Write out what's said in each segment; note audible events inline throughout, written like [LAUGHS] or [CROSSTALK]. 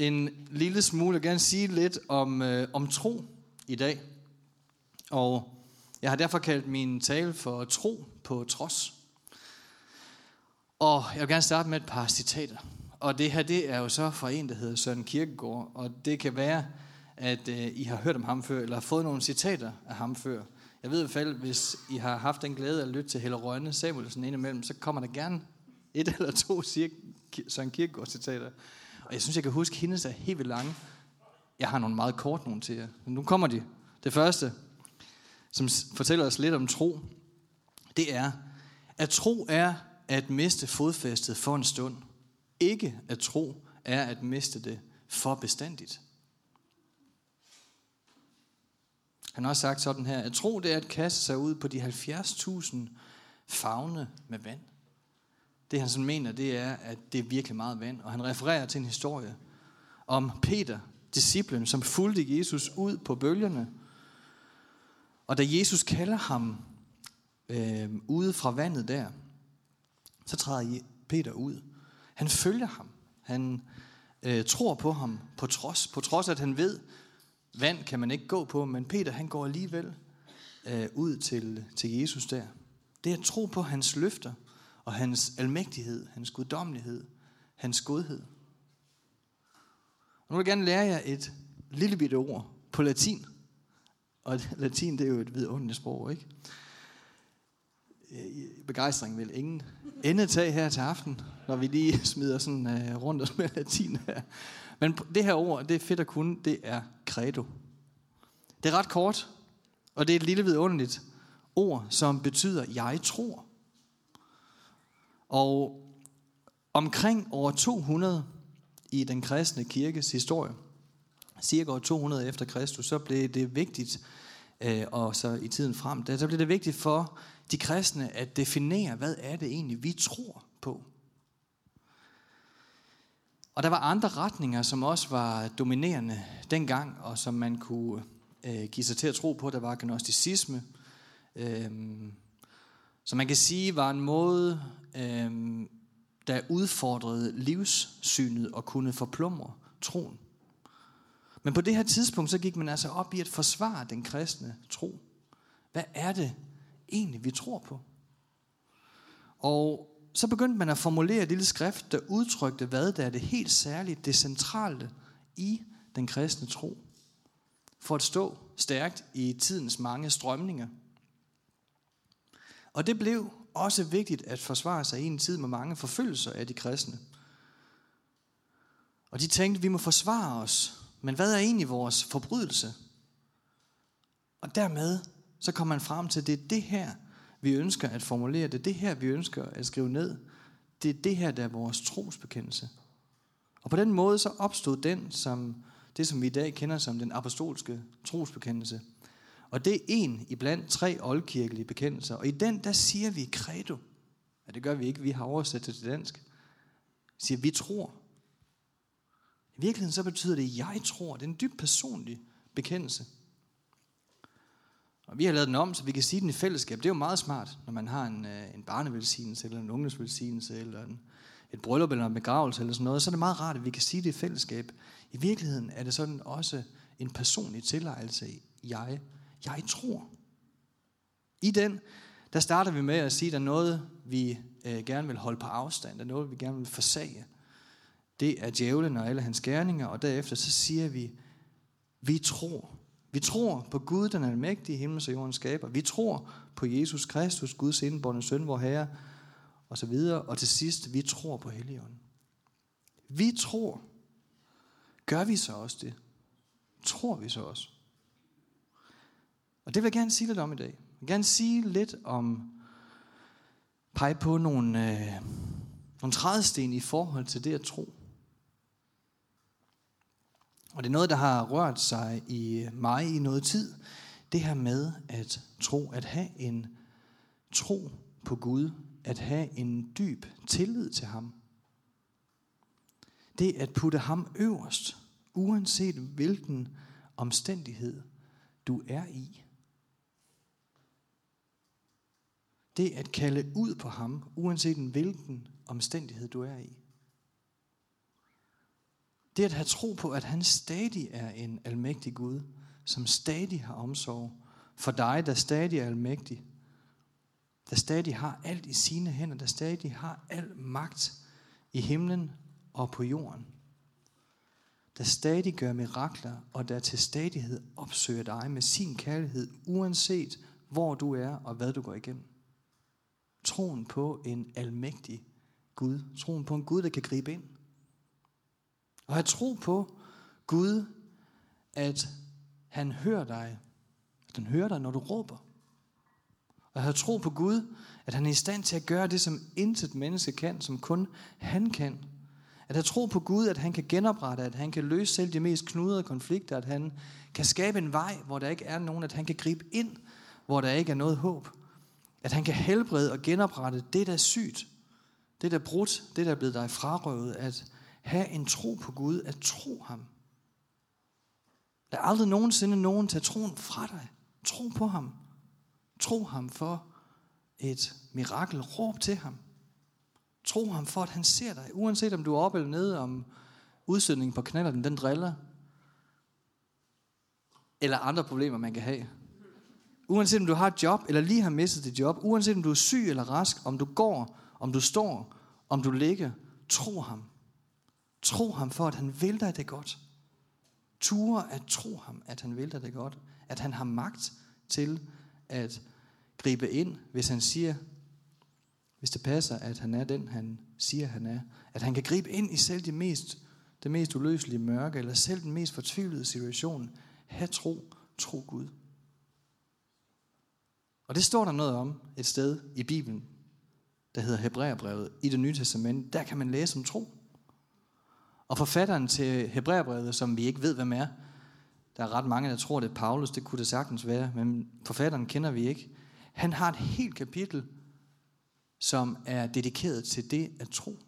en lille smule, jeg vil gerne sige lidt om, øh, om tro i dag. Og jeg har derfor kaldt min tale for tro på trods. Og jeg vil gerne starte med et par citater. Og det her, det er jo så fra en, der hedder Søren Kierkegaard. Og det kan være, at øh, I har hørt om ham før, eller har fået nogle citater af ham før. Jeg ved i hvert fald, hvis I har haft den glæde at lytte til Helle Rønne Samuelsen indimellem, så kommer der gerne et eller to Søren Kierkegaard citater. Og jeg synes, jeg kan huske, at hendes er helt vildt lange. Jeg har nogle meget kort nogle til jer. Men nu kommer de. Det første, som fortæller os lidt om tro, det er, at tro er at miste fodfæstet for en stund. Ikke at tro er at miste det for bestandigt. Han har også sagt sådan her, at tro det er at kaste sig ud på de 70.000 fagne med vand. Det han sådan mener, det er, at det er virkelig meget vand. Og han refererer til en historie om Peter, disciplen, som fulgte Jesus ud på bølgerne. Og da Jesus kalder ham øh, ude fra vandet der, så træder Peter ud. Han følger ham. Han øh, tror på ham på trods, på trods at han ved, vand kan man ikke gå på, men Peter han går alligevel øh, ud til, til Jesus der. Det er at tro på hans løfter og hans almægtighed, hans guddommelighed, hans godhed. Og nu vil jeg gerne lære jer et lille bitte ord på latin. Og [LAUGHS] latin, det er jo et vidunderligt sprog, ikke? Øh, begejstring vil ingen ende tage her til aften, når vi lige [LAUGHS] smider sådan uh, rundt os med [LAUGHS] latin her. Men det her ord, det er fedt at kunne, det er credo. Det er ret kort, og det er et lille vidunderligt ord, som betyder, jeg tror. Og omkring år 200 i den kristne kirkes historie, cirka år 200 efter Kristus, så blev det vigtigt, øh, og så i tiden frem, der, så blev det vigtigt for de kristne at definere, hvad er det egentlig, vi tror på. Og der var andre retninger, som også var dominerende dengang, og som man kunne øh, give sig til at tro på. Der var gnosticisme, øh, som man kan sige var en måde, øh, der udfordrede livssynet og kunne forplumre troen. Men på det her tidspunkt, så gik man altså op i at forsvare den kristne tro. Hvad er det egentlig, vi tror på? Og så begyndte man at formulere et lille skrift, der udtrykte, hvad der er det helt særlige, det centrale i den kristne tro. For at stå stærkt i tidens mange strømninger. Og det blev også vigtigt at forsvare sig i en tid med mange forfølgelser af de kristne. Og de tænkte, at vi må forsvare os, men hvad er egentlig vores forbrydelse? Og dermed så kommer man frem til, at det er det her, vi ønsker at formulere. Det er det her, vi ønsker at skrive ned. Det er det her, der er vores trosbekendelse. Og på den måde så opstod den, som det som vi i dag kender som den apostolske trosbekendelse. Og det er en i blandt tre oldkirkelige bekendelser. Og i den, der siger vi credo. Ja, det gør vi ikke, vi har oversat det til dansk. Vi siger, vi tror. I virkeligheden så betyder det, jeg tror. Det er en dybt personlig bekendelse. Og vi har lavet den om, så vi kan sige den i fællesskab. Det er jo meget smart, når man har en, øh, en barnevelsignelse, eller en ungdomsvelsignelse, eller en, et bryllup, eller en begravelse, eller sådan noget. Så er det meget rart, at vi kan sige det i fællesskab. I virkeligheden er det sådan også en personlig tilejelse. Jeg, jeg tror. I den, der starter vi med at sige, at der er noget, vi øh, gerne vil holde på afstand. Der er noget, vi gerne vil forsage. Det er djævlen og alle hans gerninger. Og derefter så siger vi, vi tror. Vi tror på Gud, den almægtige himmels og jordens skaber. Vi tror på Jesus Kristus, Guds indbåndende søn, vor Herre, og så videre. Og til sidst, vi tror på Helligånden. Vi tror. Gør vi så også det? Tror vi så også? Og det vil jeg gerne sige lidt om i dag. Jeg vil gerne sige lidt om, pege på nogle, øh, nogle trædesten i forhold til det at tro. Og det er noget, der har rørt sig i mig i noget tid. Det her med at tro, at have en tro på Gud, at have en dyb tillid til ham. Det at putte ham øverst, uanset hvilken omstændighed du er i. Det at kalde ud på ham, uanset hvilken omstændighed du er i. Det at have tro på, at han stadig er en almægtig Gud, som stadig har omsorg for dig, der stadig er almægtig, der stadig har alt i sine hænder, der stadig har al magt i himlen og på jorden, der stadig gør mirakler, og der til stadighed opsøger dig med sin kærlighed, uanset hvor du er og hvad du går igennem. Troen på en almægtig Gud. Troen på en Gud, der kan gribe ind. Og have tro på Gud, at han hører dig. At han hører dig, når du råber. Og have tro på Gud, at han er i stand til at gøre det, som intet menneske kan, som kun han kan. At have tro på Gud, at han kan genoprette, at han kan løse selv de mest knudrede konflikter, at han kan skabe en vej, hvor der ikke er nogen, at han kan gribe ind, hvor der ikke er noget håb. At han kan helbrede og genoprette det, der er sygt, det, der er brudt, det, der er blevet dig frarøvet. At have en tro på Gud, at tro ham. Lad aldrig nogensinde nogen tage troen fra dig. Tro på ham. Tro ham for et mirakel. Råb til ham. Tro ham for, at han ser dig. Uanset om du er oppe eller nede, om udsætningen på knalderen, den driller. Eller andre problemer, man kan have. Uanset om du har et job, eller lige har mistet dit job. Uanset om du er syg eller rask. Om du går, om du står, om du ligger. Tro ham. Tro ham for, at han vil dig det godt. Ture at tro ham, at han vil dig det godt. At han har magt til at gribe ind, hvis han siger, hvis det passer, at han er den, han siger, han er. At han kan gribe ind i selv det mest, det mest uløselige mørke, eller selv den mest fortvivlede situation. Ha' tro, tro Gud. Og det står der noget om et sted i Bibelen, der hedder Hebræerbrevet i det nye testament. Der kan man læse om tro. Og forfatteren til Hebræerbrevet, som vi ikke ved, hvem er, der er ret mange, der tror, det er Paulus, det kunne det sagtens være, men forfatteren kender vi ikke. Han har et helt kapitel, som er dedikeret til det at tro.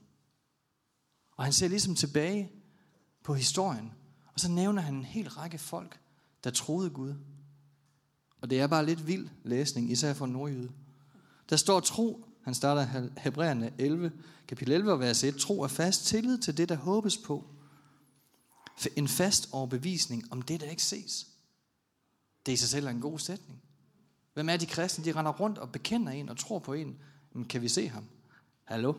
Og han ser ligesom tilbage på historien, og så nævner han en hel række folk, der troede Gud. Og det er bare lidt vild læsning, især for nordjyde. Der står tro, han starter Hebræerne 11, kapitel 11, vers 1. Tro er fast tillid til det, der håbes på. En fast overbevisning om det, der ikke ses. Det i sig selv er en god sætning. Hvem er de kristne? De render rundt og bekender en og tror på en. Men kan vi se ham? Hallo?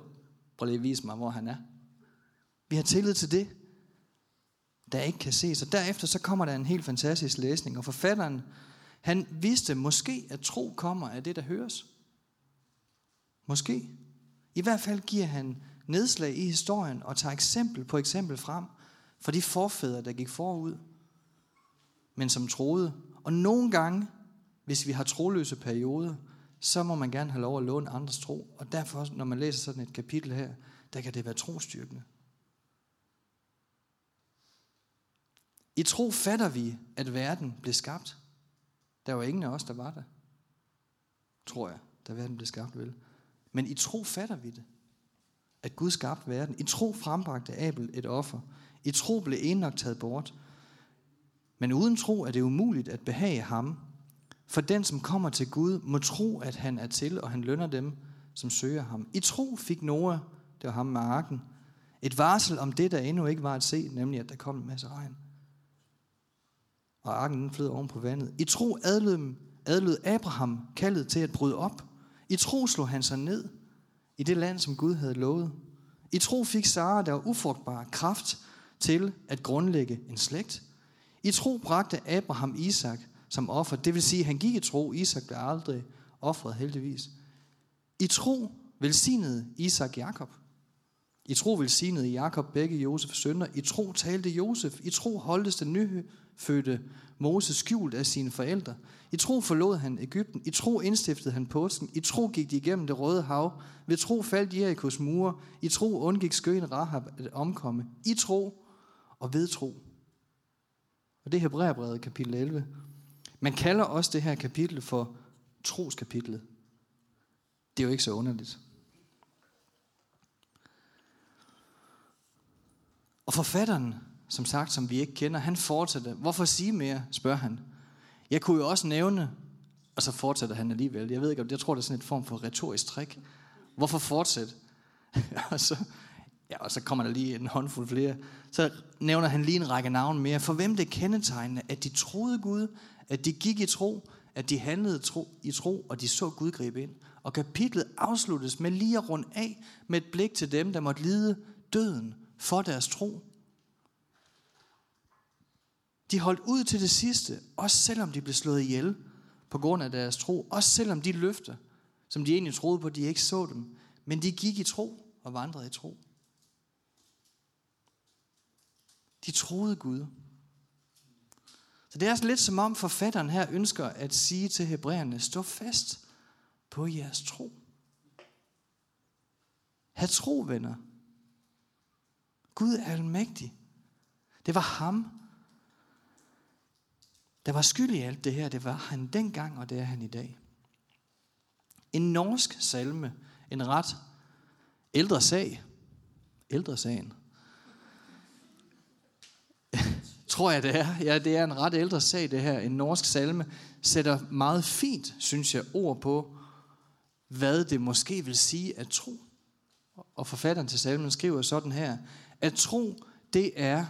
Prøv lige at vise mig, hvor han er. Vi har tillid til det, der ikke kan ses. Og derefter så kommer der en helt fantastisk læsning. Og forfatteren, han vidste måske, at tro kommer af det, der høres. Måske. I hvert fald giver han nedslag i historien og tager eksempel på eksempel frem for de forfædre, der gik forud, men som troede. Og nogle gange, hvis vi har troløse perioder, så må man gerne have lov at låne andres tro. Og derfor, når man læser sådan et kapitel her, der kan det være trostyrkende. I tro fatter vi, at verden blev skabt. Der var ingen af os, der var der. Tror jeg, da verden blev skabt, vel? Men i tro fatter vi det. At Gud skabte verden. I tro frembragte Abel et offer. I tro blev Enoch taget bort. Men uden tro er det umuligt at behage ham. For den, som kommer til Gud, må tro, at han er til, og han lønner dem, som søger ham. I tro fik Noah, det var ham med arken, et varsel om det, der endnu ikke var at se, nemlig at der kom en masse regn. Og arken den flød oven på vandet. I tro adlød, adlød Abraham kaldet til at bryde op i tro slog han sig ned i det land, som Gud havde lovet. I tro fik Sara, der var ufrugtbar, kraft til at grundlægge en slægt. I tro bragte Abraham Isak som offer. Det vil sige, at han gik i tro. Isak blev aldrig offret heldigvis. I tro velsignede Isak Jakob. I tro velsignede Jakob begge Josefs sønner. I tro talte Josef. I tro holdtes den fødte Moses skjult af sine forældre. I tro forlod han Ægypten. I tro indstiftede han påsken. I tro gik de igennem det røde hav. Ved tro faldt Jerikos mure. I tro undgik skøen Rahab at omkomme. I tro og ved tro Og det er Hebræerbrevet kapitel 11. Man kalder også det her kapitel for troskapitlet. Det er jo ikke så underligt. Og forfatteren, som sagt, som vi ikke kender, han fortsætter. Hvorfor sige mere, spørger han. Jeg kunne jo også nævne, og så fortsætter han alligevel. Jeg ved ikke, om jeg tror, det er sådan et form for retorisk trick. Hvorfor fortsætte? [LAUGHS] og, så, ja, og så kommer der lige en håndfuld flere. Så nævner han lige en række navne mere. For hvem det kendetegnende, at de troede Gud, at de gik i tro, at de handlede tro, i tro, og de så Gud gribe ind. Og kapitlet afsluttes med lige at runde af med et blik til dem, der måtte lide døden for deres tro. De holdt ud til det sidste, også selvom de blev slået ihjel på grund af deres tro. Også selvom de løfter, som de egentlig troede på, de ikke så dem. Men de gik i tro og vandrede i tro. De troede Gud. Så det er altså lidt som om forfatteren her ønsker at sige til hebræerne, stå fast på jeres tro. Ha' tro, venner. Gud er almægtig. Det var ham, der var skyld i alt det her. Det var han dengang, og det er han i dag. En norsk salme, en ret ældre sag, ældre sagen, [LAUGHS] tror jeg det er. Ja, det er en ret ældre sag det her. En norsk salme sætter meget fint, synes jeg, ord på, hvad det måske vil sige at tro. Og forfatteren til salmen skriver sådan her, at tro, det er,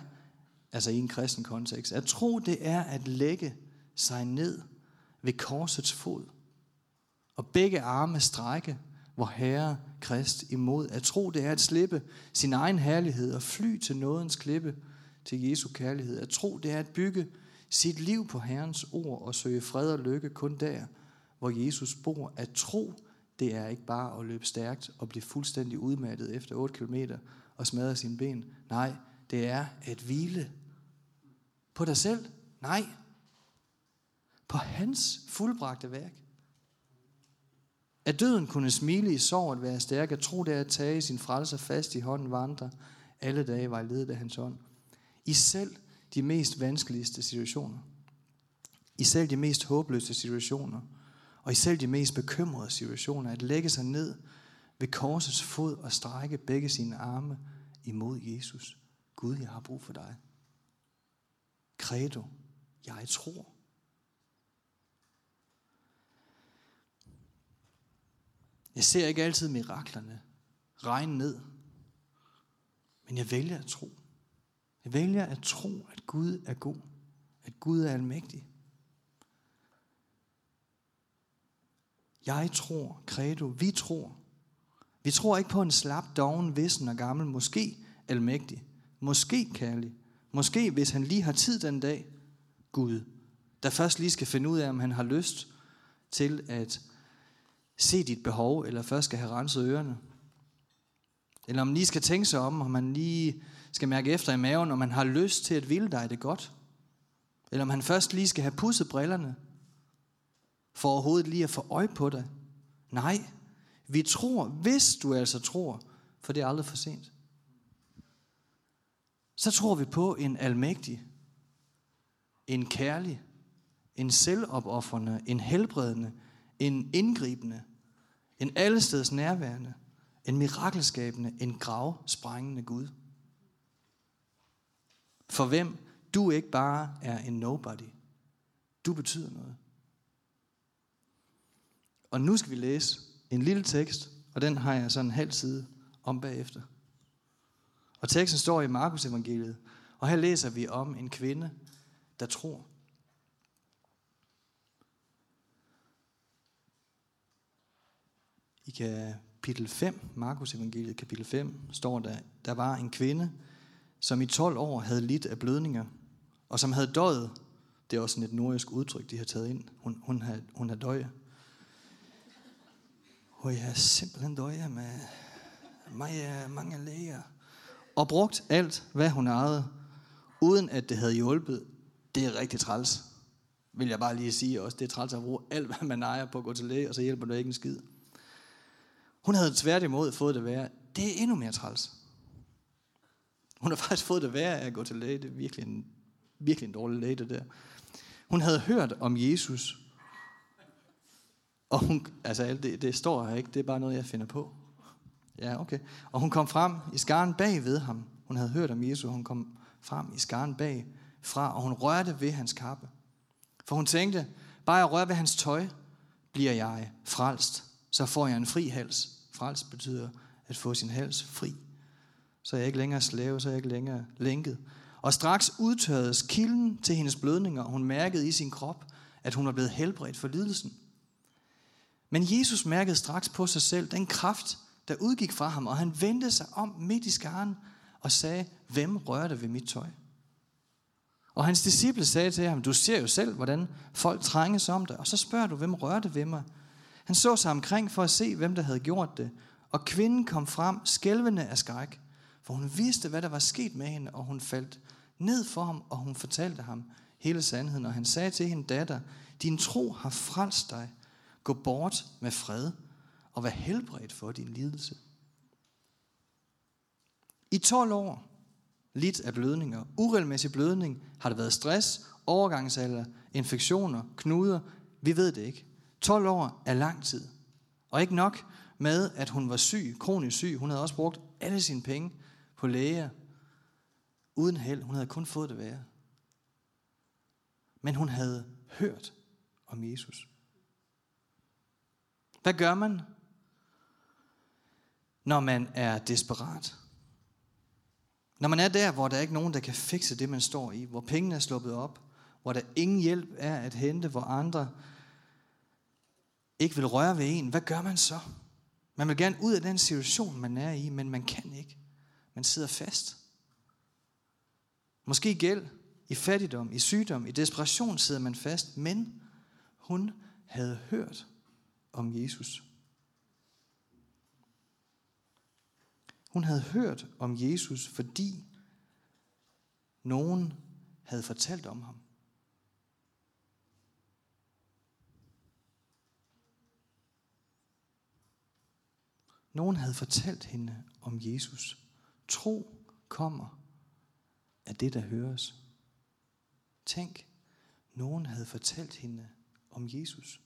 altså i en kristen kontekst, at tro, det er at lægge sig ned ved korsets fod, og begge arme strække, hvor Herre Krist imod. At tro, det er at slippe sin egen herlighed og fly til nådens klippe, til Jesu kærlighed. At tro, det er at bygge sit liv på Herrens ord og søge fred og lykke kun der, hvor Jesus bor. At tro, det er ikke bare at løbe stærkt og blive fuldstændig udmattet efter 8 km og smadre sine ben. Nej, det er at hvile på dig selv. Nej, på hans fuldbragte værk. At døden kunne smile i sorg at være stærk, at tro det at tage sin frelser fast i hånden vandre, alle dage var ledet af hans hånd. I selv de mest vanskeligste situationer. I selv de mest håbløse situationer. Og i selv de mest bekymrede situationer. At lægge sig ned ved korsets fod og strække begge sine arme imod Jesus. Gud, jeg har brug for dig. Credo, jeg tror. Jeg ser ikke altid miraklerne regne ned, men jeg vælger at tro. Jeg vælger at tro, at Gud er god, at Gud er almægtig. Jeg tror, credo, vi tror. Vi tror ikke på en slap, doven, vissen og gammel, måske almægtig, måske kærlig, måske hvis han lige har tid den dag, Gud, der først lige skal finde ud af, om han har lyst til at se dit behov, eller først skal have renset ørerne. Eller om man lige skal tænke sig om, om man lige skal mærke efter i maven, om man har lyst til at ville dig det godt. Eller om han først lige skal have pudset brillerne, for overhovedet lige at få øje på dig. Nej, vi tror, hvis du altså tror, for det er aldrig for sent. Så tror vi på en almægtig, en kærlig, en selvopoffrende, en helbredende, en indgribende, en allesteds nærværende, en mirakelskabende, en gravsprængende Gud. For hvem du ikke bare er en nobody. Du betyder noget. Og nu skal vi læse en lille tekst, og den har jeg sådan en halv side om bagefter. Og teksten står i Markus evangeliet, og her læser vi om en kvinde, der tror. I kapitel 5, Markus evangeliet kapitel 5, står der, der var en kvinde, som i 12 år havde lidt af blødninger, og som havde døjet. Det er også sådan et nordisk udtryk, de har taget ind. Hun, hun, har, hun har døjet. Og jeg er simpelthen døjet med mange, mange læger. Og brugt alt, hvad hun ejede, uden at det havde hjulpet. Det er rigtig træls. Vil jeg bare lige sige også. Det er træls at bruge alt, hvad man ejer på at gå til læge, og så hjælper det ikke en skid. Hun havde tværtimod fået det værre. Det er endnu mere træls. Hun har faktisk fået det værre af at gå til læge. Det er virkelig en virkelig en dårlig læge, det der. Hun havde hørt om Jesus. Og hun, altså det, det står her ikke, det er bare noget, jeg finder på. Ja, okay. Og hun kom frem i skaren bag ved ham. Hun havde hørt om Jesus, og hun kom frem i skaren bag fra, og hun rørte ved hans kappe. For hun tænkte, bare jeg rører ved hans tøj, bliver jeg frelst. Så får jeg en fri hals. Frelst betyder at få sin hals fri. Så er jeg ikke længere slave, så er jeg ikke længere lænket. Og straks udtørredes kilden til hendes blødninger, og hun mærkede i sin krop, at hun var blevet helbredt for lidelsen. Men Jesus mærkede straks på sig selv den kraft, der udgik fra ham, og han vendte sig om midt i skaren og sagde, hvem rørte ved mit tøj? Og hans disciple sagde til ham, du ser jo selv, hvordan folk trænges om dig, og så spørger du, hvem rørte ved mig? Han så sig omkring for at se, hvem der havde gjort det, og kvinden kom frem, skælvende af skræk, for hun vidste, hvad der var sket med hende, og hun faldt ned for ham, og hun fortalte ham hele sandheden. Og han sagde til hende, datter, din tro har frelst dig. Gå bort med fred, og være helbredt for din lidelse. I 12 år, lidt af blødninger, uregelmæssig blødning, har det været stress, overgangsalder, infektioner, knuder, vi ved det ikke. 12 år er lang tid. Og ikke nok med, at hun var syg, kronisk syg. Hun havde også brugt alle sine penge på læger. Uden held. Hun havde kun fået det værre. Men hun havde hørt om Jesus. Hvad gør man, når man er desperat? Når man er der, hvor der er ikke nogen, der kan fikse det, man står i, hvor pengene er sluppet op, hvor der ingen hjælp er at hente, hvor andre ikke vil røre ved en, hvad gør man så? Man vil gerne ud af den situation, man er i, men man kan ikke. Man sidder fast. Måske i gæld, i fattigdom, i sygdom, i desperation sidder man fast, men hun havde hørt om Jesus. Hun havde hørt om Jesus, fordi nogen havde fortalt om ham. Nogen havde fortalt hende om Jesus. Tro kommer af det, der høres. Tænk, nogen havde fortalt hende om Jesus.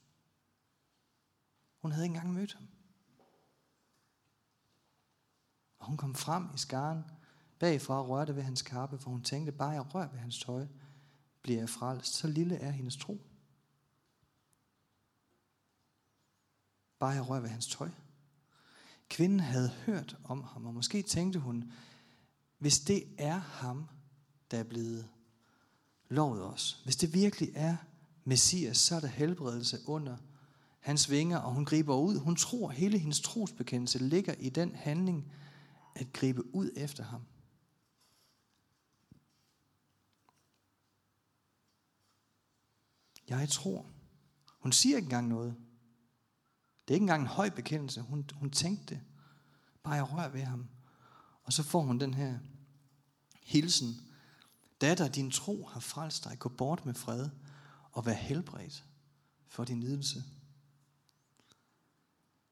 Hun havde ikke engang mødt ham. Og hun kom frem i skaren bagfra og rørte ved hans kappe, for hun tænkte, bare jeg rører ved hans tøj, bliver jeg frelst. Så lille er hendes tro. Bare jeg rører ved hans tøj. Kvinden havde hørt om ham, og måske tænkte hun, hvis det er ham, der er blevet lovet os, hvis det virkelig er Messias, så er der helbredelse under hans vinger, og hun griber ud. Hun tror, hele hendes trosbekendelse ligger i den handling, at gribe ud efter ham. Jeg tror. Hun siger ikke engang noget. Det er ikke engang en høj bekendelse. Hun, hun tænkte det. Bare jeg rører ved ham. Og så får hun den her hilsen. Datter, din tro har frelst dig. Gå bort med fred og vær helbredt for din lidelse.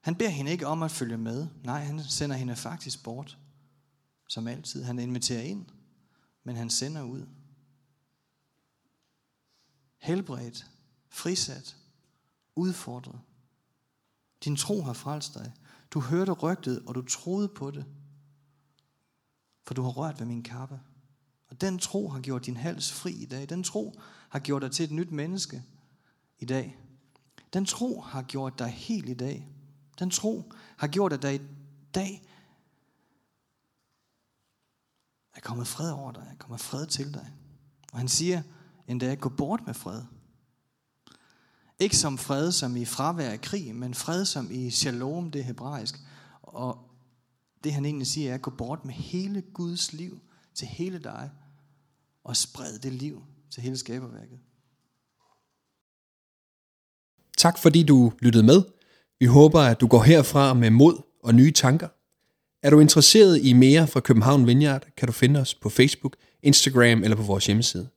Han beder hende ikke om at følge med. Nej, han sender hende faktisk bort. Som altid. Han inviterer ind, men han sender ud. Helbredt, frisat, udfordret. Din tro har frelst dig. Du hørte rygtet, og du troede på det. For du har rørt ved min kappe. Og den tro har gjort din hals fri i dag. Den tro har gjort dig til et nyt menneske i dag. Den tro har gjort dig helt i dag. Den tro har gjort, at der i dag er kommet fred over dig, er kommet fred til dig. Og han siger endda, gå bort med fred. Ikke som fred som i fravær af krig, men fred som i shalom, det er hebraisk. Og det han egentlig siger er, at gå bort med hele Guds liv til hele dig, og spred det liv til hele skaberværket. Tak fordi du lyttede med. Vi håber, at du går herfra med mod og nye tanker. Er du interesseret i mere fra København Vineyard, kan du finde os på Facebook, Instagram eller på vores hjemmeside.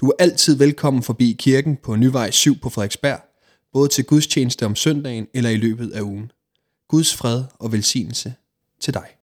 Du er altid velkommen forbi kirken på Nyvej 7 på Frederiksberg, både til gudstjeneste om søndagen eller i løbet af ugen. Guds fred og velsignelse til dig.